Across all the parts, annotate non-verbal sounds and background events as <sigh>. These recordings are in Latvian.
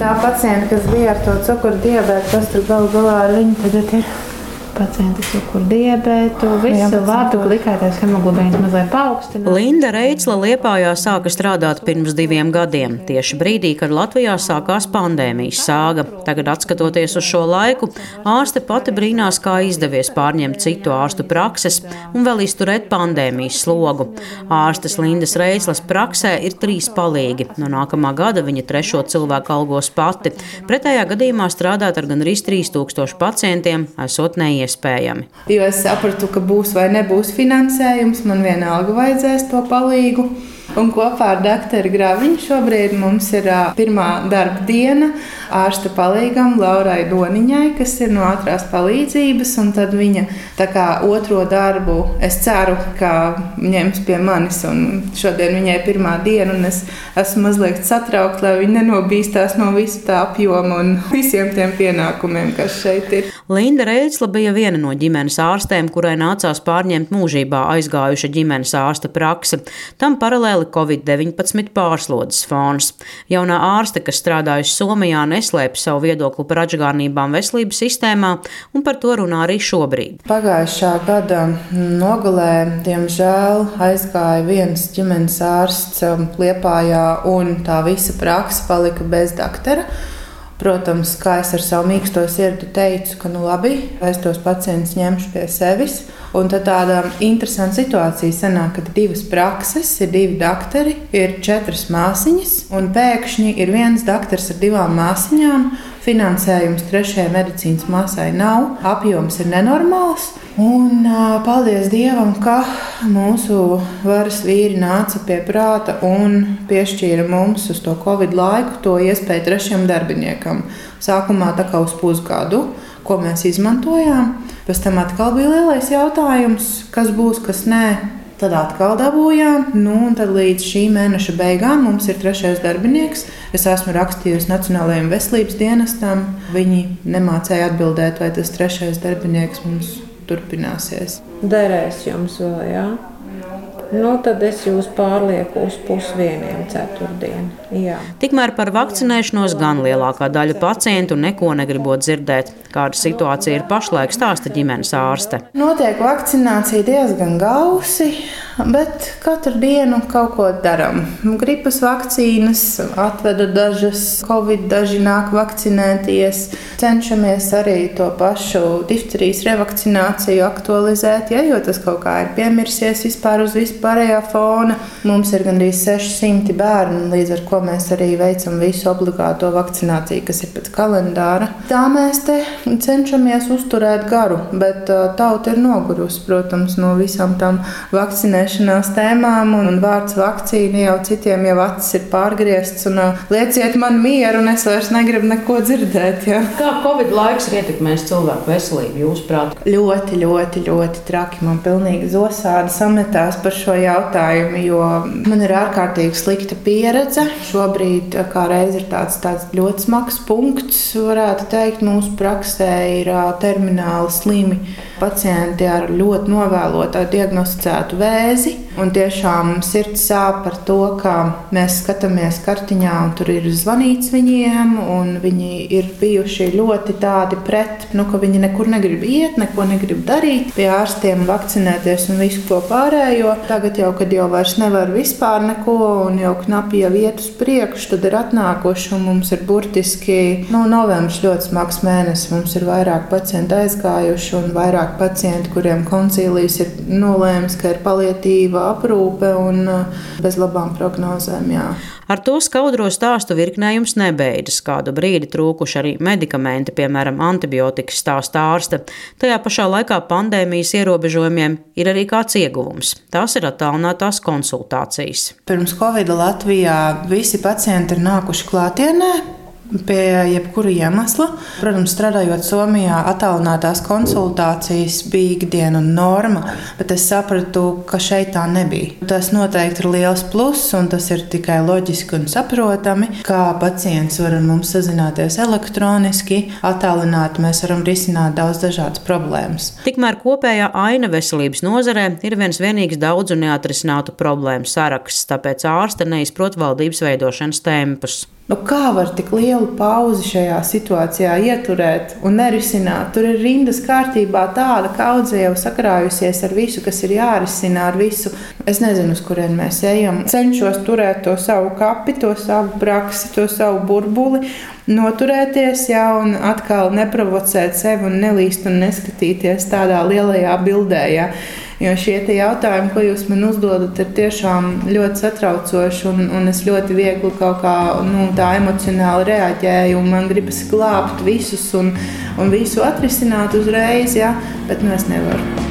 tā pacienta, kas bija ar to cukuru diabetu, kas tur galu galā ar viņu tagad ir pacienti cukuru diabētu, visu vārdu klikētais hemoglobīns mazliet paaugstinās. Linda Reitsla Liepājā sāka strādāt pirms diviem gadiem, tieši brīdī, kad Latvijā sākās pandēmijas sāga. Tagad, atskatoties uz šo laiku, ārste pati brīnās, kā izdevies pārņemt citu ārstu prakses un vēl izturēt pandēmijas slogu. Ārstes Lindas Reitslas praksē ir trīs palīgi. No nākamā gada viņa trešo cilvēku algos pati. Pretējā gadījumā strādāt ar gandrīz 3000 pacientiem esot neiespējami iespējami. Jo es sapratu, ka būs vai nebūs finansējums, man vienalga vajadzēs to palīdzību. Un kopā ar doktoru Graviņu šobrīd mums ir pirmā darba diena ārsta palīgam Laurai Doniņai, kas ir no ātrās palīdzības. Tad viņa kā otro darbu es ceru, ka ņems pie manis. Šodien viņai ir pirmā diena, un es esmu mazliet satraukta, lai viņa nenobīstās no visa tā apjoma un <laughs> visiem tiem pienākumiem, kas šeit ir. Linda Reitsla bija viena no ģimenes ārstēm, kurai nācās pārņemt mūžībā aizgājuša ģimenes ārsta praksi. Tam paralēli Covid-19 pārslodzes fons. Jaunā ārste, kas strādājusi Somijā, neslēpj savu viedokli par atžgārnībām veselības sistēmā, un par to runā arī šobrīd. Pagājušā gada nogalē, diemžēl, aizgāja viens ģimenes ārsts um, Liepājā, un tā visa praksa palika bez doktora. Protams, kā es ar savu mīksto sirdi teicu, ka nu labi, es tos pacientus ņemšu pie sevis. Un tad tāda interesanta situācija sanāk, ka ir divas prakses, ir divi doktori, ir četras māsiņas, un pēkšņi ir viens doktors ar divām māsiņām. Finansējums trešajai medicīnas māsai nav, apjoms ir nenormāls. Un, paldies Dievam, ka mūsu varas vīri nāca pie prāta un piešķīra mums uz to Covid laiku to iespēju trešajam darbiniekam. Sākumā tā kā uz pusgadu, ko mēs izmantojām. Pēc tam atkal bija lielais jautājums, kas būs, kas nē. Tad atkal dabūjām, nu, un tad līdz šī mēneša beigām mums ir trešais darbinieks. Es esmu rakstījusi Nacionālajiem veselības dienestam. Viņi nemācīja atbildēt, vai tas trešais darbinieks mums turpināsies. Derēs jums vēl, jā? Nu, tad es jūs pārlieku uz pusdieniem, ceturtdienu. Jā. Tikmēr par vakcinēšanos gan lielākā daļa pacientu neko negribot dzirdēt. Kāda situācija ir pašlaik, stāsta ģimenes ārste. Notiek vakcinācija diezgan gausi, bet katru dienu kaut ko darām. Gripas vakcīnas atveda dažas, covid daži nāk vakcinēties. Cenšamies arī to pašu difterijas revakcināciju aktualizēt, ja, jo tas kaut kā ir piemirsies vispār uz vispārējā fona. Mums ir gandrīz 600 bērnu, līdz ar to mēs arī veicam visu obligāto vakcināciju, kas ir pēc kalendāra. Tā mēs te cenšamies uzturēt garu, bet tauta ir nogurusi, protams, no visām tām vakcinēšanās tēmām. Un, vārds vakcīna jau citiem jau acis ir pārgriezts. Un, lieciet man mieru, un es vairs negribu neko dzirdēt. Ja. Kā Covid laiks ir ietekmējis cilvēku veselību, jūsuprāt? Ļoti, ļoti, ļoti traki. Man pilnīgi zosādi sametās par šo jautājumu, jo man ir ārkārtīgi slikta pieredze. Šobrīd kā reiz ir tāds, tāds ļoti smags punkts, varētu teikt, mūsu praksē ir termināli slimi pacienti ar ļoti novēlotā diagnosticētu vēzi. Un tiešām sirds sāp par to, ka mēs skatāmies kartiņā, un tur ir zvanīts viņiem, un viņi ir bijuši ļoti tādi pret, nu, ka viņi nekur negrib iet, neko negrib darīt, pie ārstiem vakcinēties un visu ko pārējo. Tagad jau, kad jau vairs nevar vispār neko, un jau knapi jau iet uz priekšu, tad ir atnākuši, un mums ir burtiski, nu, novembris ļoti smags mēnesis. Mums ir vairāk pacientu aizgājuši un vairāk pacientu, kuriem koncīlijas ir nolēmis, ka ir palietīva aprūpe un uh, bez labām prognozēm. Jā. Ar to skaudro stāstu virknējums nebeidzas. Kādu brīdi trūkuši arī medikamenti, piemēram, antibiotikas stāsta ārste. Tajā pašā laikā pandēmijas ierobežojumiem ir arī kāds ieguvums. Tās ir attālinātās konsultācijas. Pirms Covid Latvijā visi pacienti ir nākuši klātienē pie jebkura iemesla. Protams, strādājot Somijā, attālinātās konsultācijas bija ikdiena un norma, bet es sapratu, ka šeit tā nebija. Tas noteikti ir liels pluss, un tas ir tikai loģiski un saprotami, kā pacients var ar mums sazināties elektroniski, attālināti mēs varam risināt daudz dažādas problēmas. Tikmēr kopējā aina veselības nozarē ir viens vienīgs daudzu neatrisinātu problēmu saraksts, tāpēc ārste neizprot valdības veidošanas tempus. Nu, kā var tik lielu pauzi šajā situācijā ieturēt un nerisināt? Tur ir rindas kārtībā tāda kaudze jau sakrājusies ar visu, kas ir jārisina ar visu. Es nezinu, uz kurien mēs ejam. Cenšos turēt to savu kapi, to savu praksi, to savu burbuli, noturēties, jā, un atkal neprovocēt sevi un nelīst un neskatīties tādā lielajā bildē. Jā. Jo šie jautājumi, ko jūs man uzdodat, ir tiešām ļoti satraucoši. Un, un es ļoti viegli kaut kā nu, tā emocionāli reaģēju. Man gribas glābt visus un, un visu atrisināt uzreiz, ja? bet nu, es nevaru.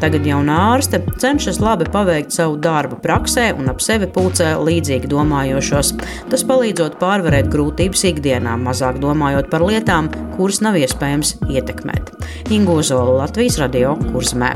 Tagad jaunā ārste cenšas labi paveikt savu darbu praksē un ap sevi pulcē līdzīgi domājošos. Tas palīdzot pārvarēt grūtības ikdienā, mazāk domājot par lietām, kuras nav iespējams ietekmēt. Ingozola Latvijas radio kursmē.